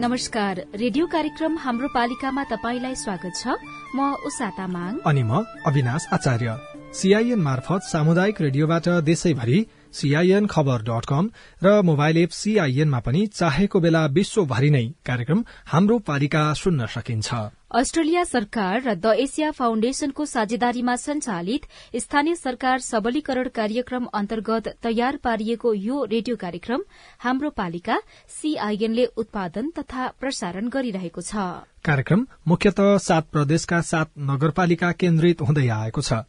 नमस्कार। रेडियो कार्यक्रम हाम्रो पालिकामा तपाईंलाई स्वागत छ। म उषा तामाङ। अनि म अविनाश आचार्य। सीआईएन मार्फत सामुदायिक रेडियोबाट देशैभरि सीआईएन खबर डट कम र मोबाइल एप सीआईएनमा पनि चाहेको बेला विश्वभरि नै कार्यक्रम हाम्रो पालिका सुन्न सकिन्छ। अस्ट्रेलिया सरकार र द एसिया फाउण्डेशनको साझेदारीमा संचालित स्थानीय सरकार सबलीकरण कार्यक्रम अन्तर्गत तयार पारिएको यो रेडियो कार्यक्रम हाम्रो पालिका सीआईएनले उत्पादन तथा प्रसारण गरिरहेको छ। कार्यक्रम मुख्यत सात प्रदेशका सात नगरपालिका केन्द्रित हुँदै आएको छ।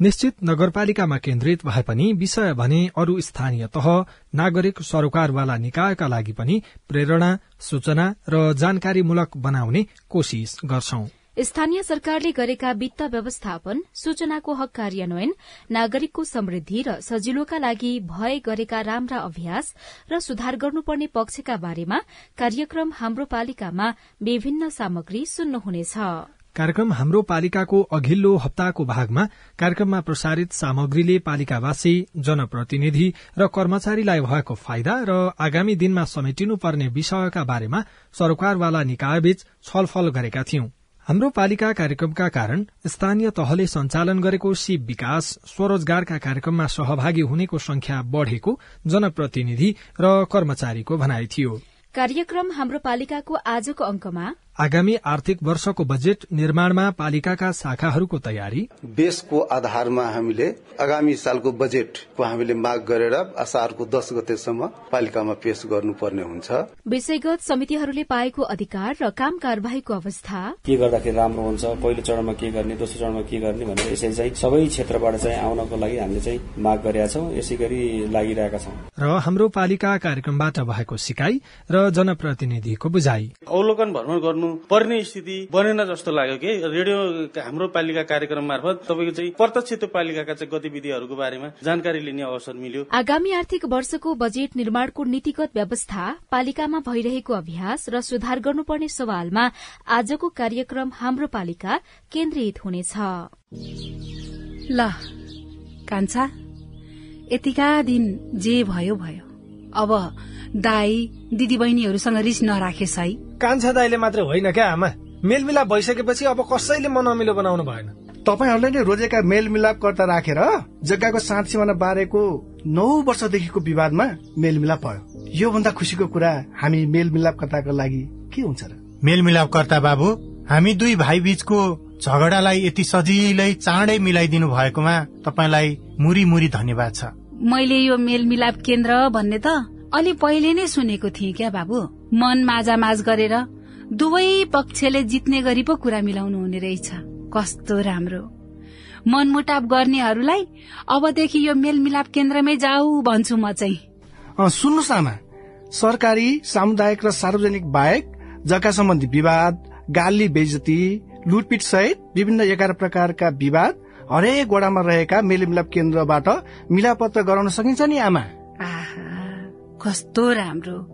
निश्चित नगरपालिकामा केन्द्रित भए पनि विषय भने अरू स्थानीय तह नागरिक सरोकारवाला निकायका लागि पनि प्रेरणा सूचना र जानकारीमूलक बनाउने कोशिश गर्छौं। स्थानीय सरकारले गरेका वित्त व्यवस्थापन सूचनाको हक कार्यान्वयन नागरिकको समृद्धि र सजिलोका लागि भए गरेका राम्रा अभ्यास र सुधार गर्नुपर्ने पक्षका बारेमा कार्यक्रम हाम्रो पालिकामा विभिन्न सामग्री सुन्नुहुनेछ। कार्यक्रम हाम्रो पालिकाको अघिल्लो हप्ताको भागमा कार्यक्रममा प्रसारित सामग्रीले पालिकावासी जनप्रतिनिधि र कर्मचारीलाई भएको फाइदा र आगामी दिनमा समेटिनुपर्ने विषयका बारेमा सरकारवाला निकायबीच छलफल गरेका थियौं। हाम्रो पालिका कार्यक्रमका कारण स्थानीय तहले सञ्चालन गरेको सिप विकास स्वरोजगारका कार्यक्रममा सहभागी हुनेको संख्या बढ़ेको जनप्रतिनिधि र कर्मचारीको भनाई थियो। कार्यक्रम हाम्रो पालिकाको आजको अंकमा आगामी आर्थिक वर्षको बजेट निर्माणमा पालिकाका शाखाहरूको तयारी। बेसको आधारमा हामीले आगामी सालको बजेटको हामीले माग गरेर असारको दस गतेसम्म पालिकामा पेश गर्नुपर्ने हुन्छ। विषयगत समितिहरूले पाएको अधिकार र काम कार्यवाहीको अवस्था। के गर्दाखेरि राम्रो हुन्छ पहिलो चरणमा के गर्ने दोस्रो चरणमा के गर्ने भनेर यसरी चाहिँ सबै क्षेत्रबाट चाहिँ आउनको लागि हामीले चाहिँ माग गरेका छौं यसै गरी लागिरहेका छौं। र हाम्रो पालिका कार्यक्रमबाट भएको सिकाई र जनप्रतिनिधिको बुझाई अवलोकन भ्रमण गर्नु पर्ने स्थिति बनेन जस्तो लाग्यो कि रेडियो हाम्रो पालिका कार्यक्रम मार्फत तपाईँको चाहिँ प्रत्यक्ष त्यो पालिकाका चाहिँ गतिविधिहरूको बारेमा जानकारी लिने अवसर मिल्यो। आगामी आर्थिक वर्षको बजेट निर्माणको नीतिगत व्यवस्था पालिकामा भइरहेको अभ्यास र सुधार गर्नुपर्ने सवालमा आजको कार्यक्रम हाम्रो पालिका केन्द्रित हुनेछ। ल कान्छा यतिका दिन जे भयो भयो। अब दाई दिदी बहिनीहरूसँग रिस नराखेस् है। कान्छा दाईले मात्र होइन क्या आमा? मेलमिलाप भइसकेपछि अब कसैले मन अमिलो बनाउनु भएन। तपाईँहरूले नै रोजेका मेलमिलापकर्ता राखेर जग्गाको साँध सिमाना बारेको नौ वर्षदेखिको विवादमा मेलमिलाप भयो। योभन्दा खुसीको कुरा हामी मेलमिलापकर्ताको लागि के हुन्छ र? मेलमिलापकर्ता बाबु हामी दुई भाइ बीचको झगडालाई यति सजिलै चाँडै मिलाइदिनु भएकोमा तपाईँलाई मुरी मुरी धन्यवाद छ। मैले यो मेलमिलाप केन्द्र भन्ने त अलि पहिले नै सुनेको थिएँ क्या बाबु। मन माझामाझ गरेर दुवै पक्षले जित्ने गरी पो कुरा मिलाउनु हुने रहेछ। कस्तो राम्रो। मनमुटाप गर्नेहरूलाई अबदेखि यो मेलमिलाप केन्द्रमै जाऊ भन्छु म चाहिँ। सुन्नुहोस् आमा सरकारी सामुदायिक र सार्वजनिक बाहेक जग्गा सम्बन्धी विवाद गाली बेजती लुटपिट सहित विभिन्न एघार प्रकारका विवाद हरेक वडामा रहेका मेलमिलाप केन्द्रबाट मिलापत्र गराउन सकिन्छ नि आमा। कस्तो राम्रो।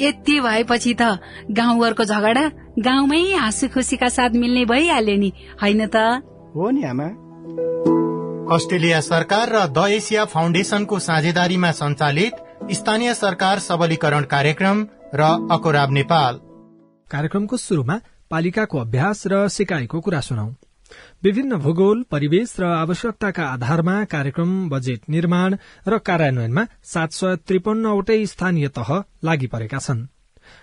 यति भएपछि त गाउँघरको झगडा गाउँमै हाँसु खुसीका साथ मिल्ने भइहाल्यो नि होइन त? हो नि आमा। अस्ट्रेलिया सरकार र द एसिया फाउन्डेशनको साझेदारीमा सञ्चालित स्थानीय सरकार सबलीकरण कार्यक्रम र अकोराब नेपाल। कार्यक्रमको शुरूमा पालिकाको अभ्यास र सिकाइको कुरा सुनौ। विभिन्न भूगोल परिवेश र आवश्यकताका आधारमा कार्यक्रम बजेट निर्माण र कार्यान्वयनमा सात सय त्रिपन्नवटै स्थानीय तह लागि परेका छन्।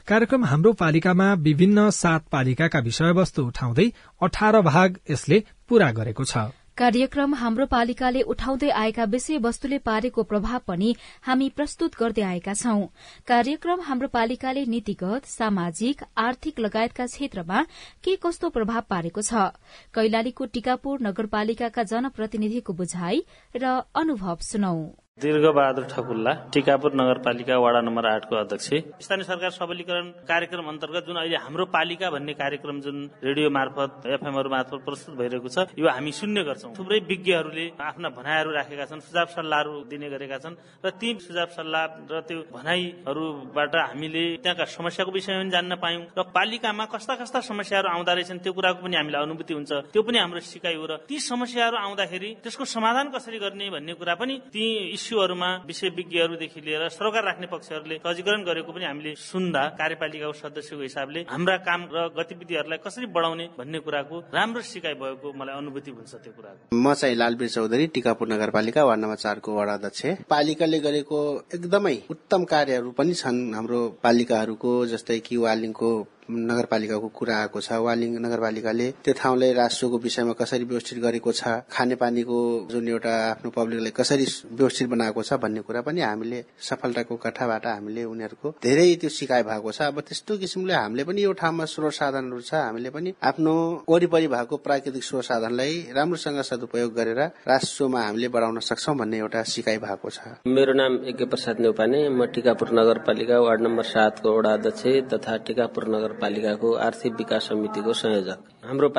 कार्यक्रम हाम्रो पालिकामा विभिन्न सात पालिकाका विषयवस्तु उठाउँदै अठार भाग यसले पूरा गरेको छ। कार्यक्रम हाम्रो पालिकाले उठाउँदै आएका विषयवस्तुले पारेको प्रभाव पनि हामी प्रस्तुत गर्दै आएका छौं। कार्यक्रम हाम्रो पालिकाले नीतिगत सामाजिक आर्थिक लगायतका क्षेत्रमा के कस्तो प्रभाव पारेको छ? कैलालीको टीकापुर नगरपालिकाका जनप्रतिनिधिको बुझाइ र अनुभव सुनौ। दीर्घबहादुर ठकुल्ला टिकापुर नगरपालिका वाडा नम्बर आठको अध्यक्ष। स्थानीय सरकार सबलीकरण कार्यक्रम अन्तर्गत जुन अहिले हाम्रो पालिका भन्ने कार्यक्रम जुन रेडियो मार्फत एफएमहरू मार्फत प्रस्तुत भइरहेको छ यो हामी सुन्ने गर्छौँ। थुप्रै विज्ञहरूले आफ्ना भनाइहरू राखेका छन् सुझाव सल्लाहहरू दिने गरेका छन् र ती सुझाव सल्लाह र त्यो भनाइहरूबाट हामीले त्यहाँका समस्याको विषयमा पनि जान्न पायौँ र पालिकामा कस्ता कस्ता समस्याहरू आउँदा रहेछन् त्यो कुराको पनि हामीलाई अनुभूति हुन्छ। त्यो पनि हाम्रो सिकाइ हो र ती समस्याहरू आउँदाखेरि त्यसको समाधान कसरी गर्ने भन्ने कुरा पनि ती इस्युहरूमा विषय विज्ञहरूदेखि लिएर सरकार राख्ने पक्षहरूले सजीकरण गरेको पनि हामीले सुन्दा कार्यपालिकाको सदस्यको हिसाबले हाम्रा काम र गतिविधिहरूलाई कसरी बढाउने भन्ने कुराको राम्रो सिकाइ भएको मलाई अनुभूति हुन्छ त्यो कुराको। म चाहिँ लालबीर चौधरी टिकापुर नगरपालिका वार्ड नम्बर चारको वडा अध्यक्ष पालिकाले गरेको एकदमै उत्तम कार्यहरू पनि छन् हाम्रो पालिकाहरूको जस्तै कि वालिङको नगरपालिकाको कुरा आएको छ। वालिङ नगरपालिकाले त्यो ठाउँलाई राष्ट्रको विषयमा कसरी व्यवस्थित गरेको छ खानेपानीको जुन एउटा आफ्नो पब्लिकलाई कसरी व्यवस्थित बनाएको छ भन्ने कुरा पनि हामीले सफलताको कथाबाट हामीले उनीहरूको धेरै त्यो सिकाइ भएको छ। अब त्यस्तो किसिमले हामीले पनि यो ठाउँमा स्रोत साधनहरू छ। हामीले पनि आफ्नो वरिपरि भएको प्राकृतिक स्रोत साधनलाई राम्रोसँग सदुपयोग गरेर राष्ट्रमा हामीले बढाउन सक्छौँ भन्ने एउटा सिकाइ भएको छ। मेरो नाम यज्ञ प्रसाद नेउपाने। म टिकापुर नगरपालिका वार्ड नम्बर सातको वडा अध्यक्ष तथा टिकापुर नगर नगरपालिकाको आर्थिक विकास समितिको संयोजक। हाम्रो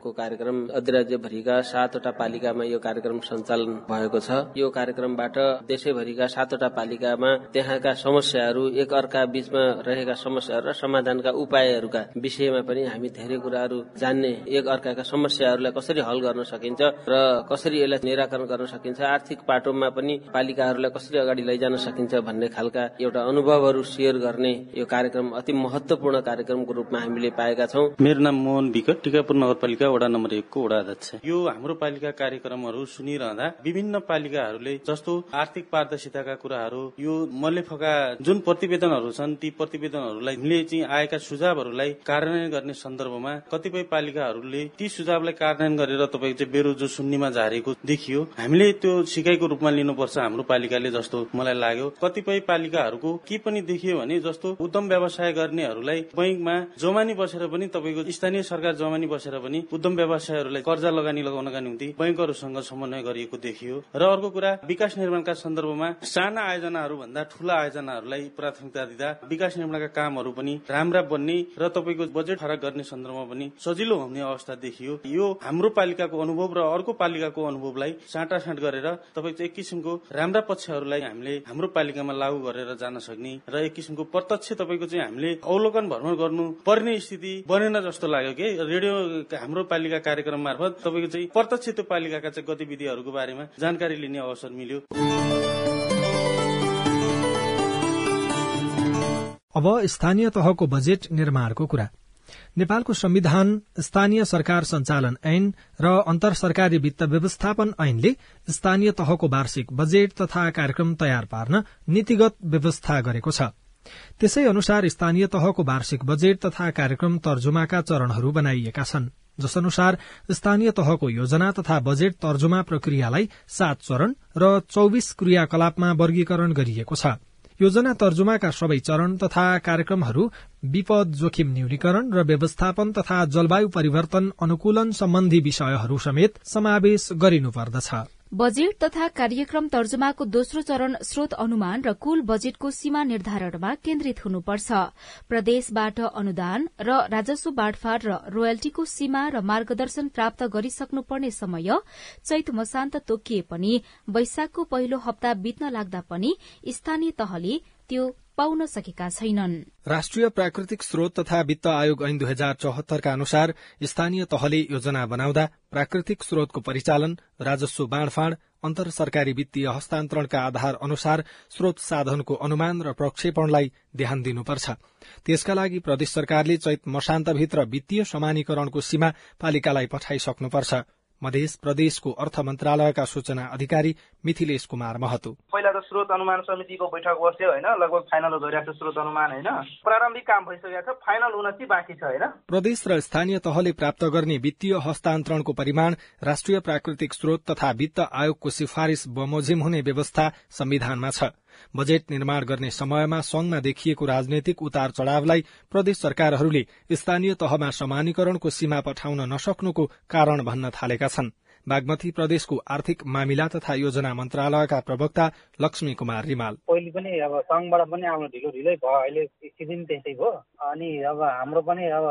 पालिकाको कार्यक्रम अधिराज्यभरिका सातवटा पालिकामा यो कार्यक्रम सञ्चालन भएको छ। यो कार्यक्रमबाट देशैभरिका सातवटा पालिकामा त्यहाँका समस्याहरू एक अर्का बीचमा रहेका समस्याहरू र समाधानका उपायहरूका विषयमा पनि हामी धेरै कुराहरू जान्ने एक अर्काका समस्याहरूलाई कसरी हल गर्न सकिन्छ र कसरी यसलाई निराकरण गर्न सकिन्छ आर्थिक पाटोमा पनि पालिकाहरूलाई कसरी अगाडि लैजान सकिन्छ भन्ने खालका एउटा अनुभवहरू सेयर गर्ने यो कार्यक्रम अति महत्वपूर्ण कार्यक्रमको रूपमा हामीले पाएका छौँ। मेरो नाम मोहन विक टिकापुर नगरपालिका वडा नम्बर एकको वडा अध्यक्ष यो हाम्रो पालिका कार्यक्रमहरू सुनिरहँदा विभिन्न पालिकाहरूले जस्तो आर्थिक पारदर्शिताका कुराहरू यो मल्लेफका जुन प्रतिवेदनहरू छन् ती प्रतिवेदनहरूलाई चाहिँ आएका सुझावहरूलाई कार्यान्वयन गर्ने सन्दर्भमा कतिपय पालिकाहरूले ती सुझावलाई कार्यान्वयन गरेर तपाईँको चाहिँ बेरो जो शून्यमा झारेको देखियो। हामीले त्यो सिकाइको रूपमा लिनुपर्छ हाम्रो पालिकाले जस्तो मलाई लाग्यो। कतिपय पालिकाहरूको के पनि देखियो भने जस्तो उद्यम व्यवसाय गर्नेहरूलाई बैङ्कमा जमानी बसेर पनि तपाईँको स्थानीय सरकार जमानी बसेर पनि उद्यम व्यवसायहरूलाई कर्जा लगानी लगाउनका निम्ति बैंकहरूसँग समन्वय गरिएको देखियो र अर्को कुरा विकास निर्माणका सन्दर्भमा साना आयोजनाहरू भन्दा ठूला आयोजनाहरूलाई प्राथमिकता दिँदा विकास निर्माणका कामहरू पनि राम्रा बन्ने र तपाईँको बजेट फरक गर्ने सन्दर्भमा पनि सजिलो हुने अवस्था देखियो। यो हाम्रो पालिकाको अनुभव र अर्को पालिकाको अनुभवलाई साँटासाँट गरेर तपाईँको एक किसिमको राम्रा पक्षहरूलाई हामीले हाम्रो पालिकामा लागू गरेर जान सक्ने र एक किसिमको प्रत्यक्ष तपाईँको चाहिँ हामीले अवलोकन भ्रमण गर्नु पर्ने स्थिति बनेन जस्तो लाग्यो कि? रेडियो हाम्रो पालिका कार्यक्रम मार्फत तपाईँको चाहिँ प्रत्यक्ष त्यो पालिकाका चाहिँ गतिविधिहरूको बारेमा जानकारी लिने अवसर मिल्यो। अब स्थानीय तहको बजेट निर्माणको कुरा। नेपालको संविधान स्थानीय सरकार सञ्चालन ऐन र अन्तर सरकारी वित्त व्यवस्थापन ऐनले स्थानीय तहको वार्षिक बजेट तथा कार्यक्रम तयार पार्न नीतिगत व्यवस्था गरेको छ। त्यसै अनुसार स्थानीय तहको वार्षिक बजेट तथा कार्यक्रम तर्जुमाका चरणहरू बनाइएका छन्। जस अनुसार स्थानीय तहको योजना तथा बजेट तर्जुमा प्रक्रियालाई सात चरण र चौविस क्रियाकलापमा वर्गीकरण गरिएको छ। योजना तर्जुमाका सबै चरण तथा कार्यक्रमहरू विपद जोखिम न्यूनीकरण र व्यवस्थापन तथा जलवायु परिवर्तन अनुकूलन सम्बन्धी विषयहरू समेत समावेश गरिनुपर्दछ। बजेट तथा कार्यक्रम तर्जुमाको दोस्रो चरण स्रोत अनुमान र कुल बजेटको सीमा निर्धारणमा केन्द्रित हुनुपर्छ। प्रदेशबाट अनुदान र राजस्व बाँडफाँड र रोयल्टीको सीमा र मार्गदर्शन प्राप्त गरिसक्नुपर्ने समय चैत मसान्त तोकिए पनि वैशाखको पहिलो हप्ता बित्न लाग्दा पनि स्थानीय तहले त्यो पाउन सकेका छैनन्। राष्ट्रिय प्राकृतिक स्रोत तथा वित्त आयोग ऐन दुई हजार चौहत्तरका अनुसार स्थानीय तहले योजना बनाउँदा प्राकृतिक स्रोतको परिचालन राजस्व बाँडफाँड अन्तर सरकारी वित्तीय हस्तान्तरणका आधार अनुसार स्रोत साधनको अनुमान र प्रक्षेपणलाई ध्यान दिनुपर्छ। त्यसका लागि प्रदेश सरकारले चैत मशान्तभित्र वित्तीय समानीकरणको सीमा पालिकालाई पठाइसक्नुपर्छ। मध्य प्रदेशको अर्थ मन्त्रालयका सूचना अधिकारी मिथिलेश कुमार महतो। पहिला त स्रोत अनुमान समितिको बैठक बस्यो होइन? लगभग फाइनल भइरहेको छ स्रोत अनुमान होइन? प्रारम्भिक काम भइसकेको छ फाइनल हुन चाहिँ बाँकी छ होइन? प्रदेश र स्थानीय तहले प्राप्त गर्ने वित्तीय हस्तान्तरणको परिमाण राष्ट्रिय प्राकृतिक स्रोत तथा वित्त आयोगको सिफारिश बमोजिम हुने व्यवस्था संविधानमा छ। बजेट निर्माण गर्ने समयमा संघमा देखिएको राजनैतिक उतार चढ़ावलाई प्रदेश सरकारहरूले स्थानीय तहमा समानीकरणको सीमा पठाउन नसक्नुको कारण भन्न थालेका छन्। बागमती प्रदेशको आर्थिक मामिला तथा योजना मन्त्रालयका प्रवक्ता लक्ष्मी कुमार रिमाल। पहिले पनि अब सङ्घबाट पनि आउनु ढिलो ढिलै भयो अहिले स्थिति त्यस्तै भयो अनि अब हाम्रो पनि अब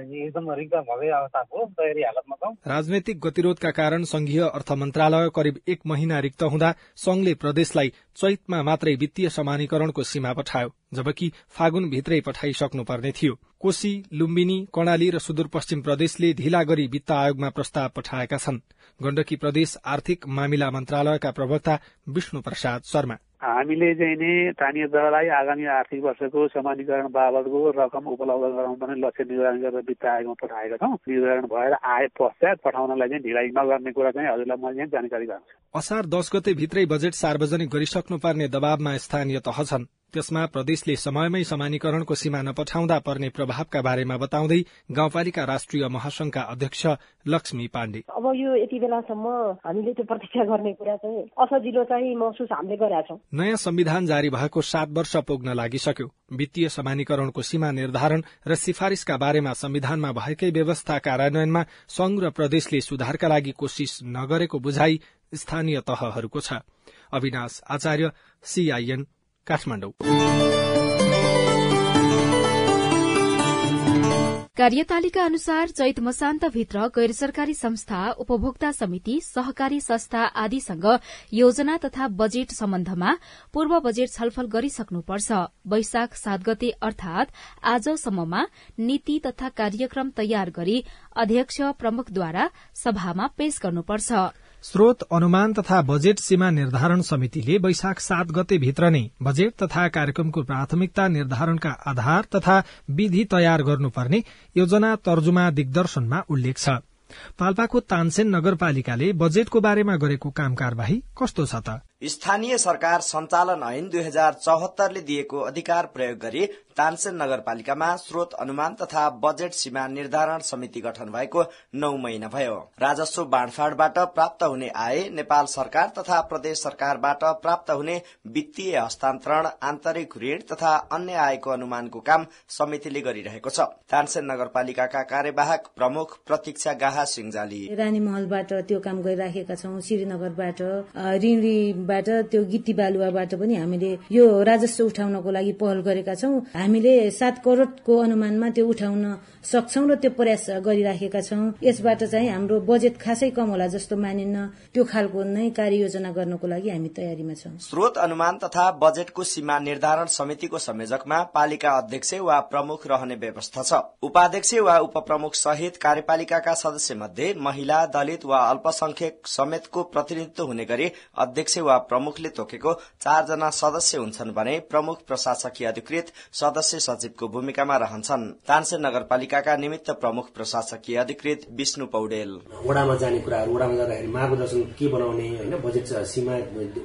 एकदम रिक्त भएकै अवस्था भयो तयारी हालतमा छौँ। राजनैतिक गतिरोधका कारण संघीय अर्थ मन्त्रालय करिब एक महिना रिक्त हुँदा संघले प्रदेशलाई चैतमा मात्रै वित्तीय समानीकरणको सीमा पठायो जबकि फागुन भित्रै पठाइसक्नुपर्ने थियो। कोशी लुम्बिनी कर्णाली र सुदूरपश्चिम प्रदेशले ढिला गरी वित्त आयोगमा प्रस्ताव पठाएका छन्। गण्डकी प्रदेश आर्थिक मामिला मन्त्रालयका प्रवक्ता विष्णु प्रसाद शर्मा। हामीले चाहिँ नि स्थानीय तहलाई आगामी आर्थिक वर्षको समानीकरण बाबतको रकम उपलब्ध गराउन पनि लक्ष्य निर्धारण गरेर वित्त आयोगमा पठाएका छौँ। निर्धारण भएर आए पश्चात पठाउनलाई चाहिँ ढिलाइ नगर्ने कुरा चाहिँ हजुरलाई म यहाँ जानकारी गराउँछु असार दश गते भित्रै बजेट सार्वजनिक गरिसक्नुपर्ने दबावमा स्थानीय तह छन्। त्यसमा प्रदेशले समयमै समानीकरणको सीमा नपठाउँदा पर्ने प्रभावका बारेमा बताउँदै गाउँपालिका राष्ट्रिय महासंघका अध्यक्ष लक्ष्मी पाण्डे। अब यो यति बेलासम्म हामीले त्यो प्रतीक्षा गर्ने कुरा चाहिँ असजिलो चाहिँ महसुस हामीले गरेका छौँ। नयाँ संविधान जारी भएको सात वर्ष पुग्न लागिसक्यो। वित्तीय समानीकरणको सीमा निर्धारण र सिफारिशका बारेमा संविधानमा भएकै व्यवस्था कार्यान्वयनमा संघ र प्रदेशले सुधारका लागि कोशिश नगरेको बुझाइ स्थानीय तहहरूको छ। अविनाश आचार्य सीआईएन काठमाडौँ। कार्यतालिका अनुसार चैत मसान्तभित्र गैर सरकारी संस्था उपभोक्ता समिति सहकारी संस्था आदिसँग योजना तथा बजेट सम्बन्धमा पूर्व बजेट छलफल गरिसक्नुपर्छ। वैशाख सात गते अर्थात आजसम्ममा नीति तथा कार्यक्रम तयार गरी अध्यक्ष प्रमुखद्वारा सभामा पेश गर्नुपर्छ। स्रोत अनुमान तथा बजेट सीमा निर्धारण समितिले वैशाख सात गते भित्र नै बजेट तथा कार्यक्रमको प्राथमिकता निर्धारणका आधार तथा विधि तयार गर्नुपर्ने योजना तर्जुमा दिग्दर्शनमा उल्लेख छ। पाल्पाको तानसेन नगरपालिकाले बजेटको बारेमा गरेको काम कार्यवाही कस्तो छ त? स्थानीय सरकार सञ्चालन ऐन दुई हजार चौहत्तरले दिएको अधिकार प्रयोग गरी तानसेन नगरपालिकामा स्रोत अनुमान तथा बजेट सीमा निर्धारण समिति गठन भएको नौ महिना भयो। राजस्व बाँडफाँडबाट प्राप्त हुने आय नेपाल सरकार तथा प्रदेश सरकारबाट प्राप्त हुने वित्तीय हस्तान्तरण आन्तरिक ऋण तथा अन्य आयको अनुमानको काम समितिले गरिरहेको छ। तानसेन नगरपालिकाका कार्यवाहक प्रमुख प्रतीक्षा गाहा सिंहजाली। रानी महलबाट त्यो काम गरिराखेका छौँ। श्रीनगरबाट ऋणीबाट त्यो गिटी बालुवाबाट पनि हामीले यो राजस्व उठाउनको लागि पहल गरेका छौँ। हामीले सात करोड़को अनुमानमा त्यो उठाउन सक्छौं र त्यो प्रयास गरिराखेका छौं। यसबाट चाहिँ हाम्रो बजेट खासै कम होला जस्तो मानिन्न। त्यो खालको नै कार्ययोजना गर्नको लागि हामी तयारीमा छौं। स्रोत अनुमान तथा बजेटको सीमा निर्धारण समितिको संयोजकमा पालिका अध्यक्ष वा प्रमुख रहने व्यवस्था छ। उपाध्यक्ष वा उपप्रमुख सहित कार्यपालिकाका सदस्य मध्ये महिला दलित वा अल्पसंख्यक समेतको प्रतिनिधित्व हुने गरी अध्यक्ष वा प्रमुखले तोकेको चारजना सदस्य हुन्छन् भने प्रमुख प्रशासकीय अधिकृत सदस्य सचिवको भूमिकामा रहन्छन्। तानसेन नगरपालिकाका निमित्त प्रमुख प्रशासकीय अधिकृत विष्णु पौडेल। वडामा जाने कुराहरू वडामा जाँदाखेरि मार्गदर्शन के बनाउने होइन बजेट सीमा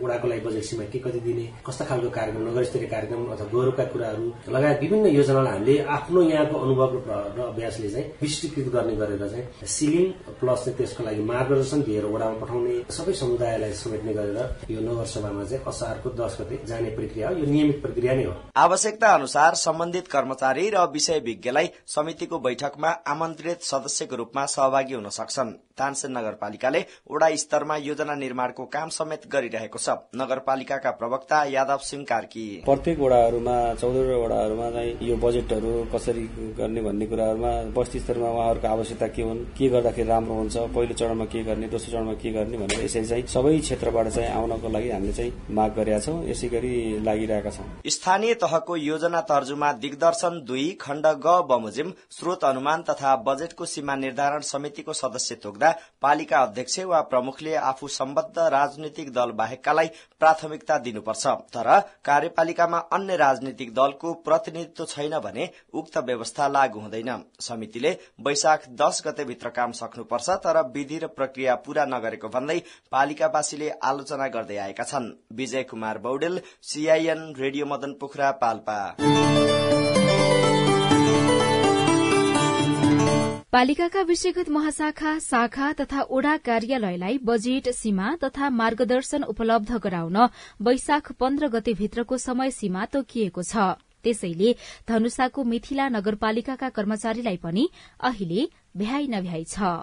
वडाको लागि बजेट सीमा के कति दिने कस्ता खालको कार्यक्रम नगरस्तरीय कार्यक्रम अथवा गौरवका कुराहरू लगायत विभिन्न योजनालाई हामीले आफ्नो यहाँको अनुभव र अभ्यासले चाहिँ विस्तृत गर्ने गरेर चाहिँ सिलिङ प्लस त्यसको लागि मार्गदर्शन दिएर वडामा पठाउने सबै समुदायलाई समेट्ने गरेर यो नगरसभामा चाहिँ असारको दश गते जाने प्रक्रिया हो यो नियमित प्रक्रिया नै हो। आवश्यकता अनुसार सम्बन्धित कर्मचारी र विषय विज्ञलाई समितिको बैठकमा आमन्त्रित सदस्यको रूपमा सहभागी हुन सक्छन्। तानसेन नगरपालिकाले वडा स्तरमा योजना निर्माणको काम समेत गरिरहेको छ। नगरपालिकाका प्रवक्ता यादव सिंह कार्की प्रत्येक वडाहरूमा चौधवटा वडाहरूमा चाहिँ यो बजेटहरू कसरी गर्ने भन्ने कुराहरूमा बस्ती स्तरमा उहाँहरूको आवश्यकता के हुन् के गर्दाखेरि राम्रो हुन्छ पहिलो चरणमा के गर्ने दोस्रो चरणमा के गर्ने भनेर यसरी चाहिँ सबै क्षेत्रबाट चाहिँ आउनको लागि हामीले चाहिँ माग गरेका छौँ यसै गरी लागिरहेका छौँ। स्थानीय तहको योजना तर्जुमा दिग्दर्शन दुई खण्ड ग बमोजिम स्रोत अनुमान तथा बजेटको सीमा निर्धारण समितिको सदस्य तोक्दा पालिका अध्यक्ष वा प्रमुखले आफू सम्बद्ध राजनीतिक दल बाहेककालाई प्राथमिकता दिनुपर्छ। तर कार्यपालिकामा अन्य राजनीतिक दलको प्रतिनिधित्व छैन भने उक्त व्यवस्था लागू हुँदैन। समितिले वैशाख दश गतेभित्र काम सक्नुपर्छ तर विधि र प्रक्रिया पूरा नगरेको भन्दै पालिकावासीले आलोचना गर्दै आएका छन्। Vijay Kumar Baudel CIN radio Madan Pokhara Palpa. पालिकाका विषयगत महाशाखा शाखा तथा ओडा कार्यालयलाई बजेट सीमा तथा मार्गदर्शन उपलब्ध गराउन वैशाख पन्ध्र गतेभित्रको समय सीमा तोकिएको छ। त्यसैले धनुषाको मिथिला नगरपालिकाका कर्मचारीलाई पनि अहिले भ्याइ नभ्याइ छ।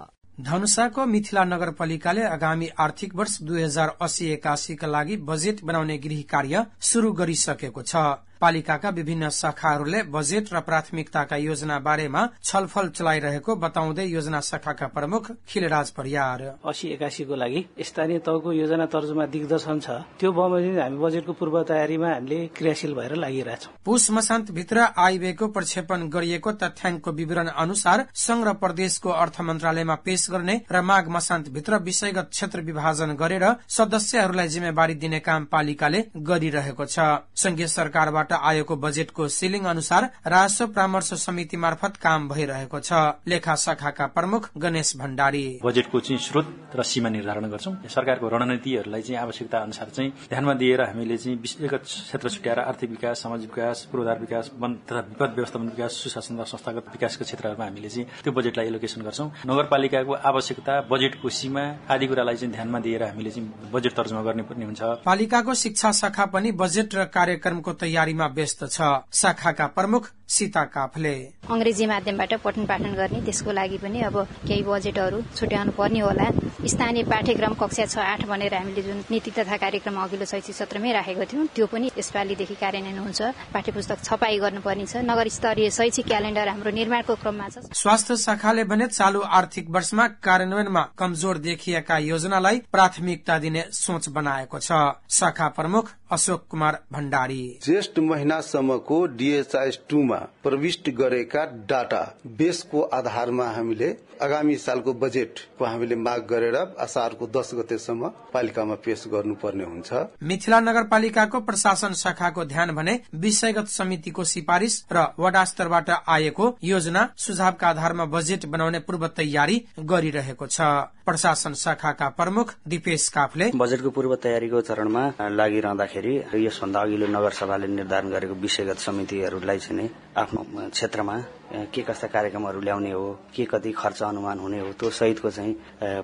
धनुषाको मिथिला नगरपालिकाले आगामी आर्थिक वर्ष दुई हजार अस्सी एकासीका लागि बजेट बनाउने गृह कार्य शुरू गरिसकेको छ। पालिकाका विभिन्न शाखाहरूले बजेट र प्राथमिकताका योजना बारेमा छलफल चलाइरहेको बताउँदै योजना शाखाका प्रमुख खिलराज परियार। अस्सी एकासीको लागि स्थानीय तहको योजना तर्जुमा दिग्दर्शन छ। त्यो बमोजिम हामी बजेटको पूर्व तयारीमा हामीले क्रियाशील भएर लागिरहेछौँ पुष मसान्तभित्र आइबेको प्रक्षेपण गरिएको तथ्याङ्कको विवरण अनुसार संघ र प्रदेशको अर्थ मन्त्रालयमा पेश गर्ने र माघ मसान्तभित्र विषयगत क्षेत्र विभाजन गरेर सदस्यहरूलाई जिम्मेवारी दिने काम पालिकाले गरिरहेको छ। संघीय सरकारबाट बाट आएको बजेटको सिलिङ अनुसार राजस्व परामर्श समिति मार्फत काम भइरहेको छ। लेखा शाखाका प्रमुख गणेश भण्डारी। बजेटको चाहिँ स्रोत र सीमा निर्धारण गर्छौं। सरकारको रणनीतिहरूलाई चाहिँ आवश्यकता अनुसार चाहिँ ध्यानमा दिएर हामीले चाहिँ विषयगत क्षेत्र छुट्याएर आर्थिक विकास सामाजिक विकास पूर्वाधार विकास वन तथा विपद व्यवस्थापन विकास सुशासन र संस्थागत विकासको क्षेत्रहरूमा हामीले चाहिँ त्यो बजेटलाई एलोकेसन गर्छौं। नगरपालिकाको आवश्यकता बजेटको सीमा आदि कुरालाई चाहिँ ध्यानमा दिएर हामीले चाहिँ बजेट तर्जुमा गर्नुपर्ने हुन्छ। पालिकाको शिक्षा शाखा पनि बजेट र कार्यक्रमको तयारी तयारीमा व्यस्त छ। शाखाका प्रमुख सीता काफले। अंग्रेजी माध्यमबाट पठन पाठन गर्ने त्यसको लागि पनि अब केही बजेटहरू छुट्याउनु पर्ने होला। स्थानीय पाठ्यक्रम कक्षा छ आठ भनेर हामीले जुन नीति तथा कार्यक्रम अघिल्लो शैक्षिक सत्रमै राखेको थियौँ त्यो पनि यसपालिदेखि कार्यान्वयन हुन्छ। पाठ्य पुस्तक छपाई गर्नुपर्ने छ नगर स्तरीय शैक्षिक क्यालेण्डर हाम्रो निर्माणको क्रममा छ। स्वास्थ्य शाखाले भने चालू आर्थिक वर्षमा कार्यान्वयनमा कमजोर देखिएका योजनालाई प्राथमिकता दिने सोच बनाएको छ। शाखा प्रमुख अशोक कुमार भण्डारी। ज्येष्ठ महिनासम्मको डिएचआइएस टूमा प्रविष्ट गरेका डाटा बेसको आधारमा हामीले आगामी सालको बजेटको हामीले माग गरेर असारको दस गतेसम्म पालिकामा पेश गर्नुपर्ने हुन्छ। मिथिला नगरपालिकाको प्रशासन शाखाको ध्यान भने विषयगत समितिको सिफारिश र वडा स्तरबाट आएको योजना सुझावका आधारमा बजेट बनाउने पूर्व तयारी गरिरहेको छ। प्रशासन शाखाका प्रमुख दिपेश काफले बजेटको पूर्व तयारीको चरणमा लागिरहँदाखेरि यसभन्दा अघिल्लो नगरसभाले निर्धारण गरेको विषयगत समितिहरूलाई चाहिँ आफ्नो क्षेत्रमा के कस्ता कार्यक्रमहरू ल्याउने हो के कति खर्च अनुमान हुने हो त्यो सहितको चाहिँ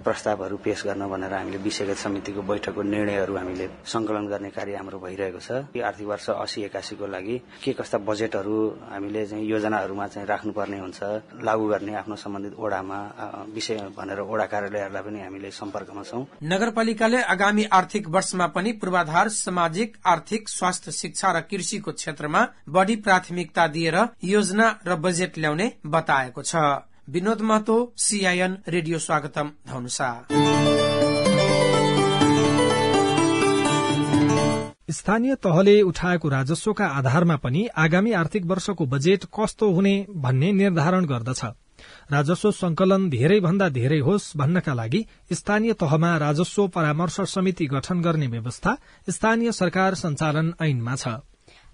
प्रस्तावहरू पेश गर्न भनेर हामीले विषयगत समितिको बैठकको निर्णयहरू हामीले संकलन गर्ने कार्य हाम्रो भइरहेको छ। आर्थिक वर्ष अस्सी एकासीको लागि के कस्ता बजेटहरू हामीले चाहिँ योजनाहरूमा चाहिँ राख्नुपर्ने हुन्छ लागू गर्ने आफ्नो सम्बन्धित ओडामा विषय भनेर ओडा कार्यालयहरूलाई पनि हामीले सम्पर्कमा छौं। नगरपालिकाले आगामी आर्थिक वर्षमा पनि पूर्वाधार सामाजिक आर्थिक स्वास्थ्य शिक्षा र कृषिको क्षेत्रमा बढ़ी प्राथमिकता दिएर योजना र बजेट ल्याउने बताएको छ। विनोद महतो सीआईएन रेडियो स्वागतम धनुषा। स्थानीय तहले उठाएको राजस्वका आधारमा पनि आगामी आर्थिक वर्षको बजेट कस्तो हुने भन्ने निर्धारण गर्दछ। राजस्व संकलन धेरै भन्दा धेरै होस् भन्नका लागि स्थानीय तहमा राजस्व परामर्श समिति गठन गर्ने व्यवस्था स्थानीय सरकार संचालन ऐनमा छ।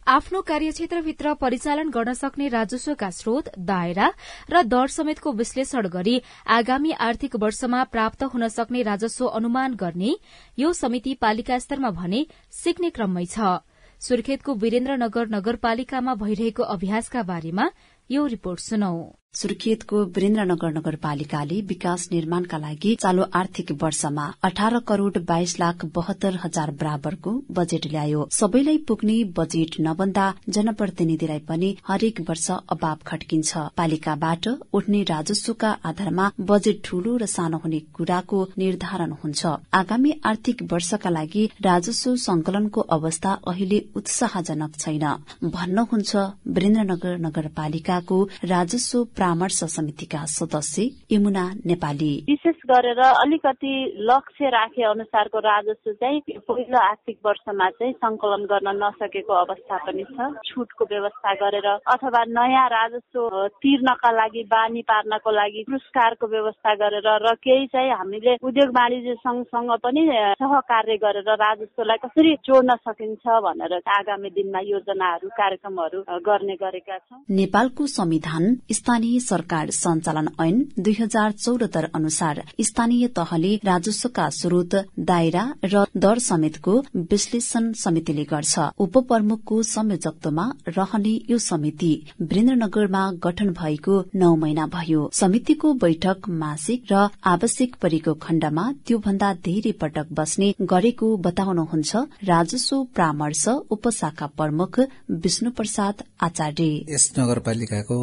आफ्नो कार्यक्षेत्रभित्र परिचालन गर्न सक्ने राजस्वका स्रोत दायरा र दर समेतको विश्लेषण गरी आगामी आर्थिक वर्षमा प्राप्त हुन सक्ने राजस्व अनुमान गर्ने यो समिति पालिका स्तरमा भने सिक्ने क्रममै छ। सुर्खेतको वीरेन्द्रनगर नगरपालिकामा भइरहेको अभ्यासका बारेमा यो रिपोर्ट सुनौ। सुर्खेतको वीरेन्द्रनगर नगरपालिकाले विकास निर्माणका लागि चालू आर्थिक वर्षमा अठार करोड़ बाइस लाख बहत्तर हजार बराबरको बजेट ल्यायो। सबैलाई पुग्ने बजेट नबन्दा जनप्रतिनिधिलाई पनि हरेक वर्ष अभाव खड्किन्छ पालिकाबाट उठ्ने राजस्वका आधारमा बजेट ठूलो र सानो हुने कुराको निर्धारण हुन्छ। आगामी आर्थिक वर्षका लागि राजस्व संकलनको अवस्था अहिले उत्साहजनक छैन। भन्नुहुन्छ वीरेन्द्रनगर नगरपालिकाको राजस्व परामर्श समितिका सदस्य यमुना नेपाली। विशेष गरेर अलिकति लक्ष्य राखे अनुसारको राजस्व चाहिँ पहिलो आर्थिक वर्षमा चाहिँ संकलन गर्न नसकेको अवस्था पनि छ। छुटको व्यवस्था गरेर अथवा नयाँ राजस्व तिर्नका लागि बानी पार्नको लागि पुरस्कारको व्यवस्था गरेर र केही चाहिँ हामीले उद्योग वाणिज्य सङ्घसँग पनि सहकार्य गरेर राजस्वलाई कसरी जोड्न सकिन्छ भनेर आगामी दिनमा योजनाहरू कार्यक्रमहरू गर्ने गरेका छौँ। नेपालको संविधान स्थानीय सरकार सञ्चालन ऐन दुई हजार चौरात्तर अनुसार स्थानीय तहले राजस्वका स्रोत दायरा र दर समेतको विश्लेषण समितिले गर्छ। उपप्रमुखको संयोजकत्वमा रहने यो समिति वीरेन्द्रनगरमा गठन भएको नौ महिना भयो। समितिको बैठक मासिक र आवश्यक परेको खण्डमा त्योभन्दा धेरै पटक बस्ने गरेको बताउनुहुन्छ राजस्व परामर्श उपशाखा प्रमुख विष्णु प्रसाद आचार्य। यस नगरपालिकाको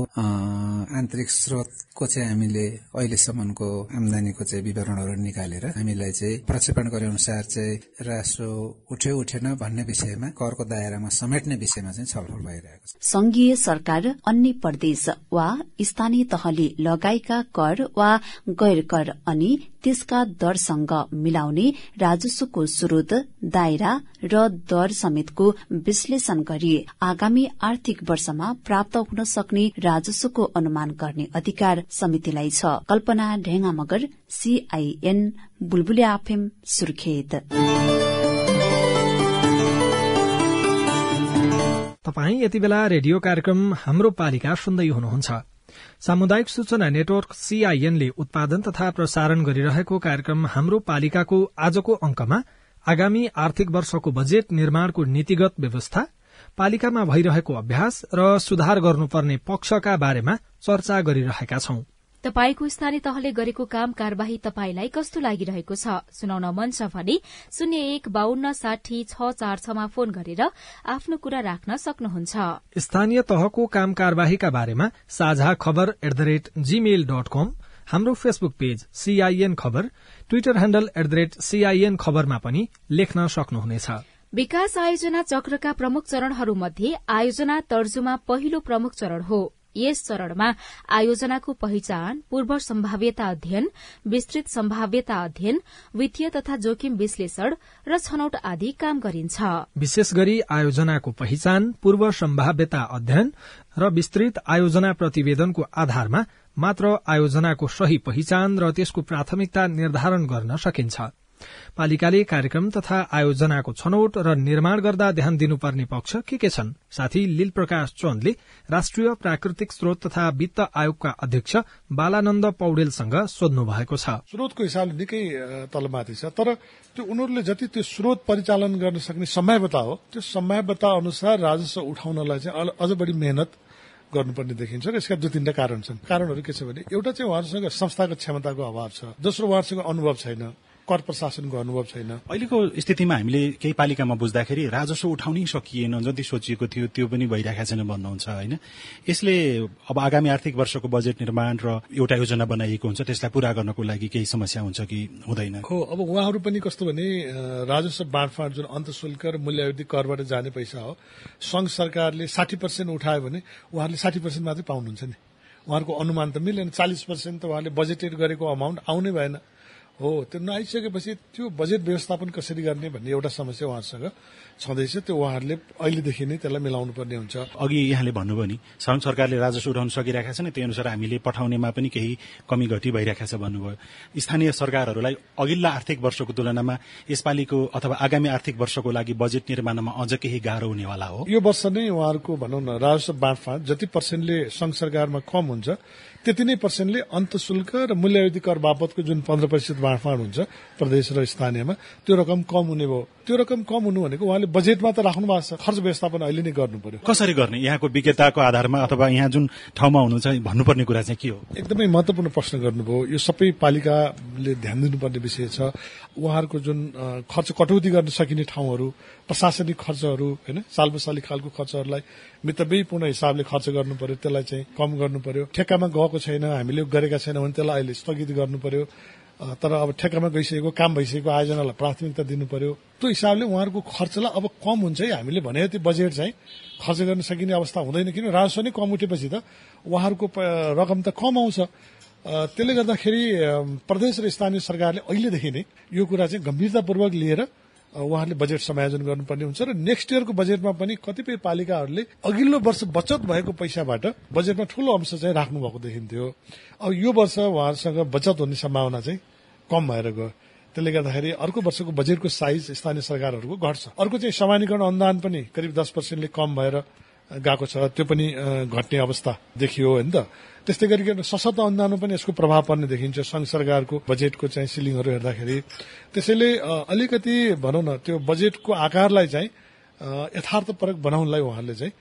आन्तरिक स्रोतको चाहिँ हामीले अहिलेसम्मको आमदानीको चाहिँ विवरणहरू निकालेर हामीलाई चाहिँ प्रक्षेपण गरे अनुसार चाहिँ राजस्व उठ्यो उठेन भन्ने विषयमा करको दायरामा समेट्ने विषयमा चाहिँ छलफल भइरहेको छ। संघीय सरकार अन्य प्रदेश वा स्थानीय तहले लगाएका कर वा गैर कर अनि त्यसका दरसँग मिलाउने राजस्वको स्रोत दायरा र दर समेतको विश्लेषण गरी आगामी आर्थिक वर्षमा प्राप्त हुन सक्ने राजस्वको अनुमान गर्ने अधिकार समितिलाई छ। कल्पना ढेंगा मगर सीआईएन बुलबुले आफेम सुर्खेत। तपाई यति बेला रेडियो कार्यक्रम हाम्रो पालिका सुन्दै हुनुहुन्छ। सामुदायिक सूचना नेटवर्क सीआईएनले उत्पादन तथा प्रसारण गरिरहेको कार्यक्रम हाम्रो पालिकाको आजको अंकमा आगामी आर्थिक वर्षको बजेट निर्माणको नीतिगत व्यवस्था पालिकामा भइरहेको अभ्यास र सुधार गर्नुपर्ने पक्षका बारेमा चर्चा गरिरहेका छौं। तपाईँको स्थानीय तहले गरेको काम कार्यवाही तपाईँलाई कस्तो लागिरहेको छ? सुनाउन मन छ भने शून्य एक बाहन्न साठी छ चार छमा फोन गरेर आफ्नो कुरा राख्न सक्नुहुन्छ। स्थानीय तहको काम कार्यवाहीका बारेमा Sajha Khabar at the rate Gmail dot com हाम्रो Facebook page CIN Khabar Twitter handle at the rate CIN खबरमा पनि लेख्न सक्नुहुनेछ। विकास आयोजना चक्रका प्रमुख चरणहरूमध्ये आयोजना तर्जुमा पहिलो प्रमुख चरण हो। यस चरणमा आयोजनाको पहिचान पूर्व सम्भाव्यता अध्ययन विस्तृत सम्भाव्यता अध्ययन वित्तीय तथा जोखिम विश्लेषण र छनौट आदि काम गरिन्छ। विशेष गरी आयोजनाको पहिचान पूर्व सम्भाव्यता अध्ययन र विस्तृत आयोजना प्रतिवेदनको आधारमा मात्र आयोजनाको सही पहिचान र त्यसको प्राथमिकता निर्धारण गर्न सकिन्छ। पालिकाले कार्यक्रम तथा आयोजनाको छनौट र निर्माण गर्दा ध्यान दिनुपर्ने पक्ष के के छन्? साथी लील प्रकाश चन्दले राष्ट्रिय प्राकृतिक स्रोत तथा वित्त आयोगका अध्यक्ष बालानन्द पौडेलसँग सोध्नु भएको छ। स्रोतको हिसाबले निकै तलमाथि छ तर त्यो उनीहरूले जति त्यो स्रोत परिचालन गर्न सक्ने सम्भाव्यता हो त्यो सम्भाव्यता अनुसार राजस्व उठाउनलाई चाहिँ अझ बढी मेहनत गर्नुपर्ने देखिन्छ र यसका दुई तिनवटा कारण छन्। कारणहरू के छ भने एउटा चाहिँ उहाँहरूसँग संस्थागत क्षमताको अभाव छ दोस्रो उहाँहरूसँग अनुभव छैन कर प्रशासनको अनुभव छैन। अहिलेको स्थितिमा हामीले केही पालिकामा बुझ्दाखेरि राजस्व उठाउनै सकिएन जति सोचिएको थियो त्यो पनि भइरहेको छैन भन्नुहुन्छ होइन? यसले अब आगामी आर्थिक वर्षको बजेट निर्माण र एउटा योजना बनाइएको हुन्छ त्यसलाई पूरा गर्नको लागि केही समस्या हुन्छ कि हुँदैन? हो अब उहाँहरू पनि कस्तो भने राजस्व बाँडफाँड जुन अन्तशुल्क र मूल्यावधि करबाट जाने पैसा हो संघ सरकारले साठी पर्सेन्ट उठायो भने उहाँहरूले साठी पर्सेन्ट मात्रै पाउनुहुन्छ नि। उहाँहरूको अनुमान त मिलेन चालिस पर्सेन्ट त उहाँले बजेटेड गरेको अमाउन्ट आउनै भएन। हो त्यो नआइसकेपछि त्यो बजेट व्यवस्थापन कसरी गर्ने भन्ने एउटा समस्या उहाँहरूसँग छँदैछ। त्यो उहाँहरूले अहिलेदेखि नै त्यसलाई मिलाउनु पर्ने हुन्छ। अघि यहाँले भन्नुभयो नि सङ्घ सरकारले राजस्व उठाउन सकिरहेका छैन त्यही अनुसार हामीले पठाउनेमा पनि केही कमी घटी भइरहेको छ भन्नुभयो। स्थानीय सरकारहरूलाई अघिल्ला आर्थिक वर्षको तुलनामा यसपालिको अथवा आगामी आर्थिक वर्षको लागि बजेट निर्माणमा अझ केही गाह्रो हुनेवाला हो। यो वर्ष नै उहाँहरूको भनौँ न राजस्व बाँडफाँड जति पर्सेन्टले संघ सरकारमा कम हुन्छ त्यति नै पर्सेन्टले अन्तशुल्क र मूल्यावधि कर बापतको जुन पन्ध्र प्रतिशत बाँडफाँड हुन्छ प्रदेश र स्थानीयमा त्यो रकम कम हुने भयो। त्यो रकम कम हुनु भनेको उहाँले बजेटमा त राख्नु भएको छ। खर्च व्यवस्थापन अहिले नै गर्नु पर्यो। कसरी गर्ने? यहाँको विज्ञताको आधारमा अथवा यहाँ जुन ठाउँमा हुनुहुन्छ भन्नुपर्ने कुरा चाहिँ के हो? एकदमै महत्वपूर्ण प्रश्न गर्नुभयो। यो सबै पालिकाले ध्यान दिनुपर्ने विषय छ। उहाँहरूको जुन खर्च कटौती गर्न सकिने ठाउँहरू प्रशासनिक खर्चहरू होइन सालबसाली खालको खर्चहरूलाई मितव्ययपूर्ण हिसाबले खर्च गर्नु पर्यो। त्यसलाई चाहिँ कम गर्नु पर्यो। ठेक्कामा गएको छैन हामीले गरेका छैनौँ भने त्यसलाई अहिले स्थगित गर्नु पर्यो तर अब ठेक्कामा गइसकेको काम भइसकेको आयोजनालाई प्राथमिकता दिनु पर्यो त्यो हिसाबले उहाँहरूको खर्चलाई अब कम हुन्छ है हामीले भने त्यो बजेट चाहिँ खर्च गर्न सकिने अवस्था हुँदैन। किन राजस्व नै कम उठेपछि त उहाँहरूको रकम त कम आउँछ। त्यसले गर्दाखेरि प्रदेश र स्थानीय सरकारले अहिलेदेखि नै यो कुरा चाहिँ गम्भीरतापूर्वक लिएर उहाँहरूले बजेट समायोजन गर्नुपर्ने हुन्छ र नेक्स्ट इयरको बजेटमा पनि कतिपय पालिकाहरूले अघिल्लो वर्ष बचत भएको पैसाबाट बजेटमा ठूलो अंश चाहिँ राख्नु भएको देखिन्थ्यो। अब यो वर्ष उहाँहरूसँग बचत हुने सम्भावना चाहिँ कम भएर गयो। त्यसले गर्दाखेरि अर्को वर्षको बजेटको साइज स्थानीय सरकारहरूको घट्छ। अर्को चाहिँ समानीकरण अनुदान पनि करिब दस पर्सेन्टले कम भएर गएको छ। त्यो पनि घट्ने अवस्था देखियो होइन त। त्यस्तै गरिकन सशक्त अनुदानमा पनि यसको प्रभाव पर्ने देखिन्छ संघ सरकारको बजेटको चाहिँ सिलिङहरू हेर्दाखेरि। त्यसैले अलिकति भनौँ न त्यो बजेटको आकारलाई चाहिँ यथार्थपरक बनाउनलाई उहाँहरूले चाहिँ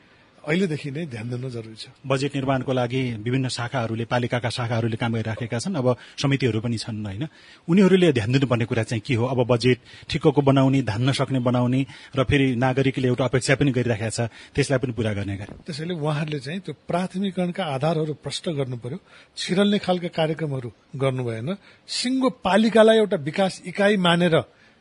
अहिलेदेखि नै ध्यान दिन जरुरी छ। बजेट निर्माणको लागि विभिन्न शाखाहरूले पालिकाका शाखाहरूले काम गरिराखेका छन् अब समितिहरू पनि छन् होइन। उनीहरूले ध्यान दिनुपर्ने कुरा चाहिँ के हो? अब बजेट ठिक्कको बनाउने धान्न सक्ने बनाउने र फेरि नागरिकले एउटा अपेक्षा पनि गरिराखेका छ त्यसलाई पनि पूरा गर्ने गरे। त्यसैले उहाँहरूले चाहिँ त्यो प्राथमिकरणका आधारहरू प्रष्ट गर्नु पर्यो। छिरल्ने खालका कार्यक्रमहरू गर्नु भएन। सिङ्गो पालिकालाई एउटा विकास इकाइ मानेर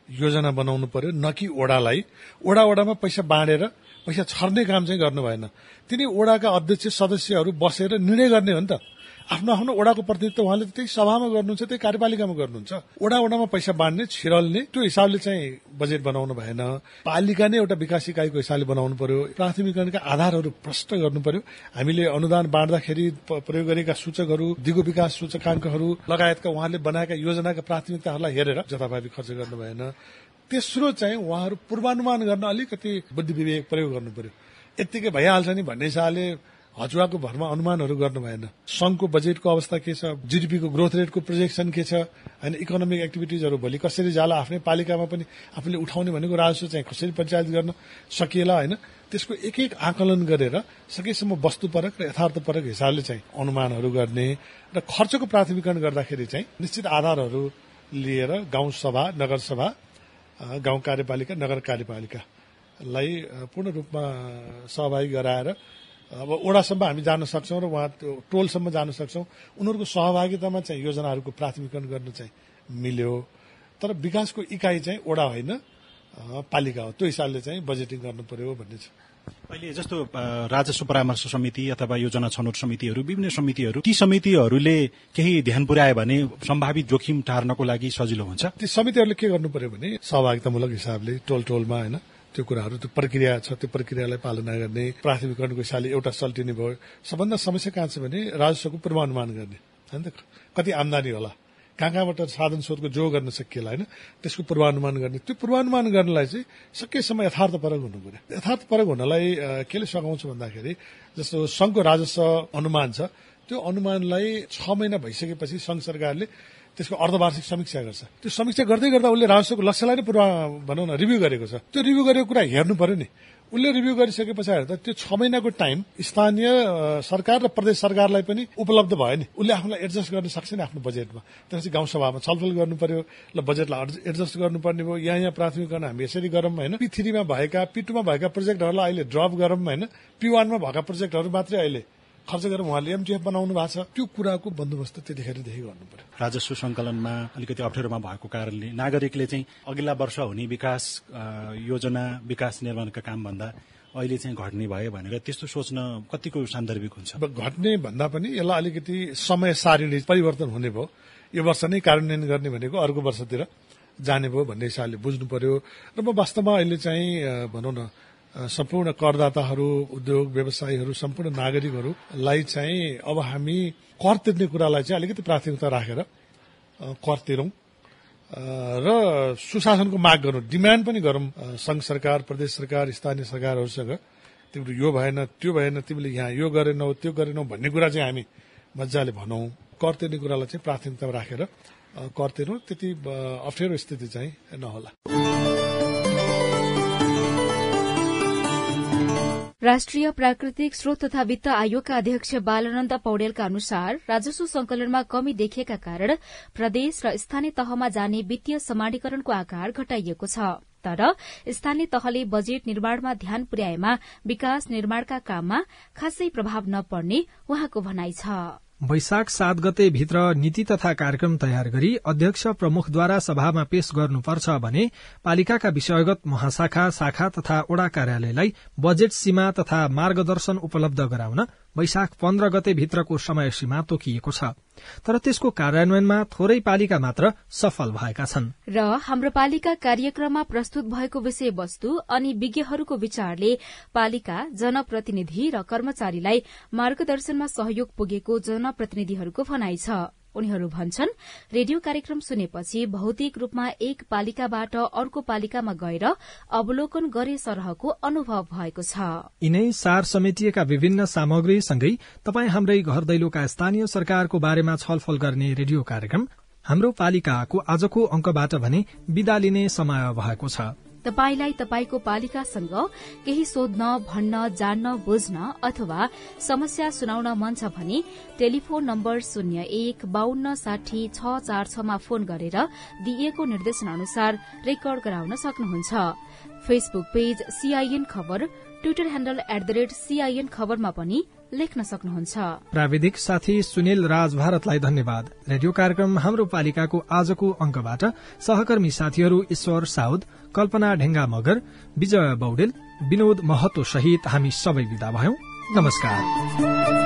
योजना बनाउनु पर्यो न कि ओडालाई। ओडा ओडामा पैसा बाँडेर पैसा छर्ने काम चाहिँ गर्नु भएन। तिनी ओडाका अध्यक्ष सदस्यहरू बसेर निर्णय गर्ने हो नि त। आफ्नो आफ्नो ओडाको प्रतिनिधित्व उहाँले त्यही सभामा गर्नुहुन्छ त्यही कार्यपालिकामा गर्नुहुन्छ। ओडा ओडामा पैसा बाँड्ने छिरल्ने त्यो हिसाबले चाहिँ बजेट बनाउनु भएन। पालिका नै एउटा विकास इकाइको हिसाबले बनाउनु पर्यो। प्राथमिकरणका आधारहरू प्रष्ट गर्नु पर्यो। हामीले अनुदान बाँड्दाखेरि प्रयोग गरेका सूचकहरू दिगो विकास सूचकाङ्कहरू लगायतका उहाँले बनाएका योजनाका प्राथमिकताहरूलाई हेरेर जथाभावी खर्च गर्नु भएन। तेस्रो चाहिँ उहाँहरू पूर्वानुमान गर्न अलिकति बुद्धि विवेक प्रयोग गर्नु पर्यो यत्तिकै भइहाल्छ नि भन्ने हिसाबले हचुवाको भरमा अनुमानहरू गर्नु भएन। संघको बजेटको अवस्था के छ? जीडीपीको ग्रोथ रेटको प्रोजेक्सन के छ? होइन इकोनोमिक एक्टिभिटिजहरू भोलि कसरी जाला? आफ्नै पालिकामा पनि आफूले उठाउने भनेको राजस्व चाहिँ कसरी पञ्चायत गर्न सकिएला होइन? त्यसको एक एक आकलन गरेर सकेसम्म वस्तुपरक र यथार्थपरक हिसाबले चाहिँ अनुमानहरू गर्ने र खर्चको प्राथमिकरण गर्दाखेरि चाहिँ निश्चित आधारहरू लिएर गाउँ सभा नगरसभा गाउँ कार्यपालिका नगर कार्यपालिकालाई पूर्ण रूपमा सहभागी गराएर अब ओडासम्म हामी जान सक्छौँ र उहाँ टोलसम्म जान सक्छौँ। उनीहरूको सहभागितामा चाहिँ योजनाहरूको प्राथमिकरण गर्न चाहिँ मिल्यो। तर विकासको इकाइ चाहिँ ओडा होइन पालिका हो। त्यो हिसाबले चाहिँ बजेटिङ गर्नु पर्यो भन्ने छ। अहिले जस्तो राजस्व परामर्श समिति अथवा योजना छनौट समितिहरू विभिन्न समितिहरू ती समितिहरूले केही ध्यान पुर्यायो भने सम्भावित जोखिम टार्नको लागि सजिलो हुन्छ। ती समितिहरूले के गर्नु पर्यो भने सहभागितामूलक हिसाबले टोल टोलमा होइन त्यो कुराहरू त्यो प्रक्रिया छ त्यो प्रक्रियालाई पालना गर्ने प्राथमिकरणको हिसाबले एउटा सल्टिने भयो। सबभन्दा समस्या कहाँ छ भने राजस्वको पूर्वानुमान गर्ने। होइन कति आमदानी होला। कहाँ कहाँबाट साधन स्रोतको जो गर्न सकिएला होइन? त्यसको पूर्वानुमान गर्ने। त्यो पूर्वानुमान गर्नलाई चाहिँ सकेसम्म यथार्थपरक हुनु पर्यो यथार्थपरक हुनलाई केले सघाउँछ भन्दाखेरि जस्तो संघको राजस्व अनुमान छ त्यो अनुमानलाई छ महिना भइसकेपछि संघ सरकारले त्यसको अर्धवार्षिक समीक्षा गर्छ। त्यो समीक्षा गर्दै गर्दा उसले राजस्वको लक्ष्यलाई नै पूर्व भनौँ न रिभ्यू गरेको छ। त्यो रिभ्यू गरेको कुरा हेर्नु पर्यो नि। उसले रिभ्यू गरिसके पछाडि त त्यो छ महिनाको टाइम स्थानीय सरकार र प्रदेश सरकारलाई पनि उपलब्ध भयो नि। उसले आफूलाई एडजस्ट गर्न सक्छ नि आफ्नो बजेटमा त्यसपछि गाउँसभामा छलफल गर्नु पर्यो ल बजेटलाई एडजस्ट गर्नुपर्ने भयो। यहाँ यहाँ प्राथमिकरण हामी यसरी गरौँ होइन पी थ्रीमा भएका पी टूमा भएका प्रोजेक्टहरूलाई अहिले ड्रप गरौँ होइन पी वानमा भएका प्रोजेक्टहरू मात्रै अहिले खर्च गरेर उहाँले एमटिएफ बनाउनु भएको छ। त्यो कुराको बन्दोबस्त त्यतिखेरदेखि गर्नु पर्यो राजस्व संकलनमा अलिकति अप्ठ्यारोमा भएको कारणले नागरिकले चाहिँ अघिल्ला वर्ष हुने विकास योजना विकास निर्माणका काम भन्दा अहिले चाहिँ घट्ने भयो भनेर त्यस्तो सोच्न कतिको सान्दर्भिक हुन्छ? घट्ने भन्दा पनि यसलाई अलिकति समय सारिणी परिवर्तन हुने भयो। यो वर्ष नै कार्यान्वयन गर्ने भनेको अर्को वर्षतिर जाने भयो भन्ने हिसाबले बुझ्नु पर्यो। र म वास्तवमा अहिले चाहिँ भनौँ न सम्पूर्ण करदाताहरू उद्योग व्यवसायीहरू सम्पूर्ण नागरिकहरूलाई चाहिँ अब हामी कर तिर्ने कुरालाई चाहिँ अलिकति प्राथमिकता राखेर कर तिरौं। र सुशासनको माग गरौँ डिमान्ड पनि गरौँ। संघ सरकार प्रदेश सरकार स्थानीय सरकारहरूसँग। तिम्रो यो भएन त्यो भएन तिमीले यहाँ यो गरेनौ त्यो गरेनौ भन्ने कुरा चाहिँ हामी मजाले भनौँ। कर तिर्ने कुरालाई चाहिँ प्राथमिकता राखेर कर तिरौँ त्यति अप्ठ्यारो स्थिति चाहिँ नहोला। राष्ट्रिय प्राकृतिक स्रोत तथा वित्त आयोगका अध्यक्ष बालानन्द पौडेलका अनुसार राजस्व संकलनमा कमी देखिएका कारण प्रदेश र स्थानीय तहमा जाने वित्तीय समानीकरणको आकार घटाइएको छ। तर स्थानीय तहले बजेट निर्माणमा ध्यान पुर्याएमा विकास निर्माणका काममा खासै प्रभाव नपर्ने उहाँको भनाइ छ। वैशाख सात गते भित्र नीति तथा कार्यक्रम तयार गरी अध्यक्ष प्रमुखद्वारा सभामा पेश गर्नुपर्छ भने पालिकाका विषयगत महाशाखा शाखा तथा ओडा कार्यालयलाई बजेट सीमा तथा मार्गदर्शन उपलब्ध गराउन वैशाख पन्ध्र गते भित्रको समय सीमा तोकिएको छ। तर त्यसको कार्यान्वयनमा थोरै पालिका मात्र सफल भएका छन्। र हाम्रो पालिका कार्यक्रममा प्रस्तुत भएको विषयवस्तु अनि विज्ञहरूको विचारले पालिका जनप्रतिनिधि र कर्मचारीलाई मार्गदर्शनमा सहयोग पुगेको जनप्रतिनिधिहरूको भनाइ छ। उनीहरू भन्छन् रेडियो कार्यक्रम सुनेपछि भौतिक रूपमा एक पालिकाबाट अर्को पालिकामा गएर अवलोकन गरे सरहको अनुभव भएको छ। यिनै सार समेटिएका विभिन्न सामग्रीसँगै तपाई हाम्रै घर दैलोका स्थानीय सरकारको बारेमा छलफल गर्ने रेडियो कार्यक्रम हाम्रो पालिकाको आजको अंकबाट भने विदा लिने समय भएको छ। तपाईलाई तपाईको पालिकासँग केही सोध्न भन्न जान्न बुझ्न अथवा समस्या सुनाउन मन छ भने टेलिफोन नम्बर शून्य एक बान्न साठी छ चार छमा फोन गरेर दिइएको निर्देशन अनुसार रेकर्ड गराउन सक्नुहुन्छ। Facebook page CIN Khabar Twitter handle at the rate CIN खबरमा पनि लेख्न सक्नुहुन्छ। प्राविधिक साथी सुनिल राज भारतलाई धन्यवाद। रेडियो कार्यक्रम हाम्रो पालिकाको आजको अंकबाट सहकर्मी साथीहरू ईश्वर साउद कल्पना ढेंगा मगर विजय बौडेल विनोद महतो सहित हामी सबै विदा भयौं। नमस्कार।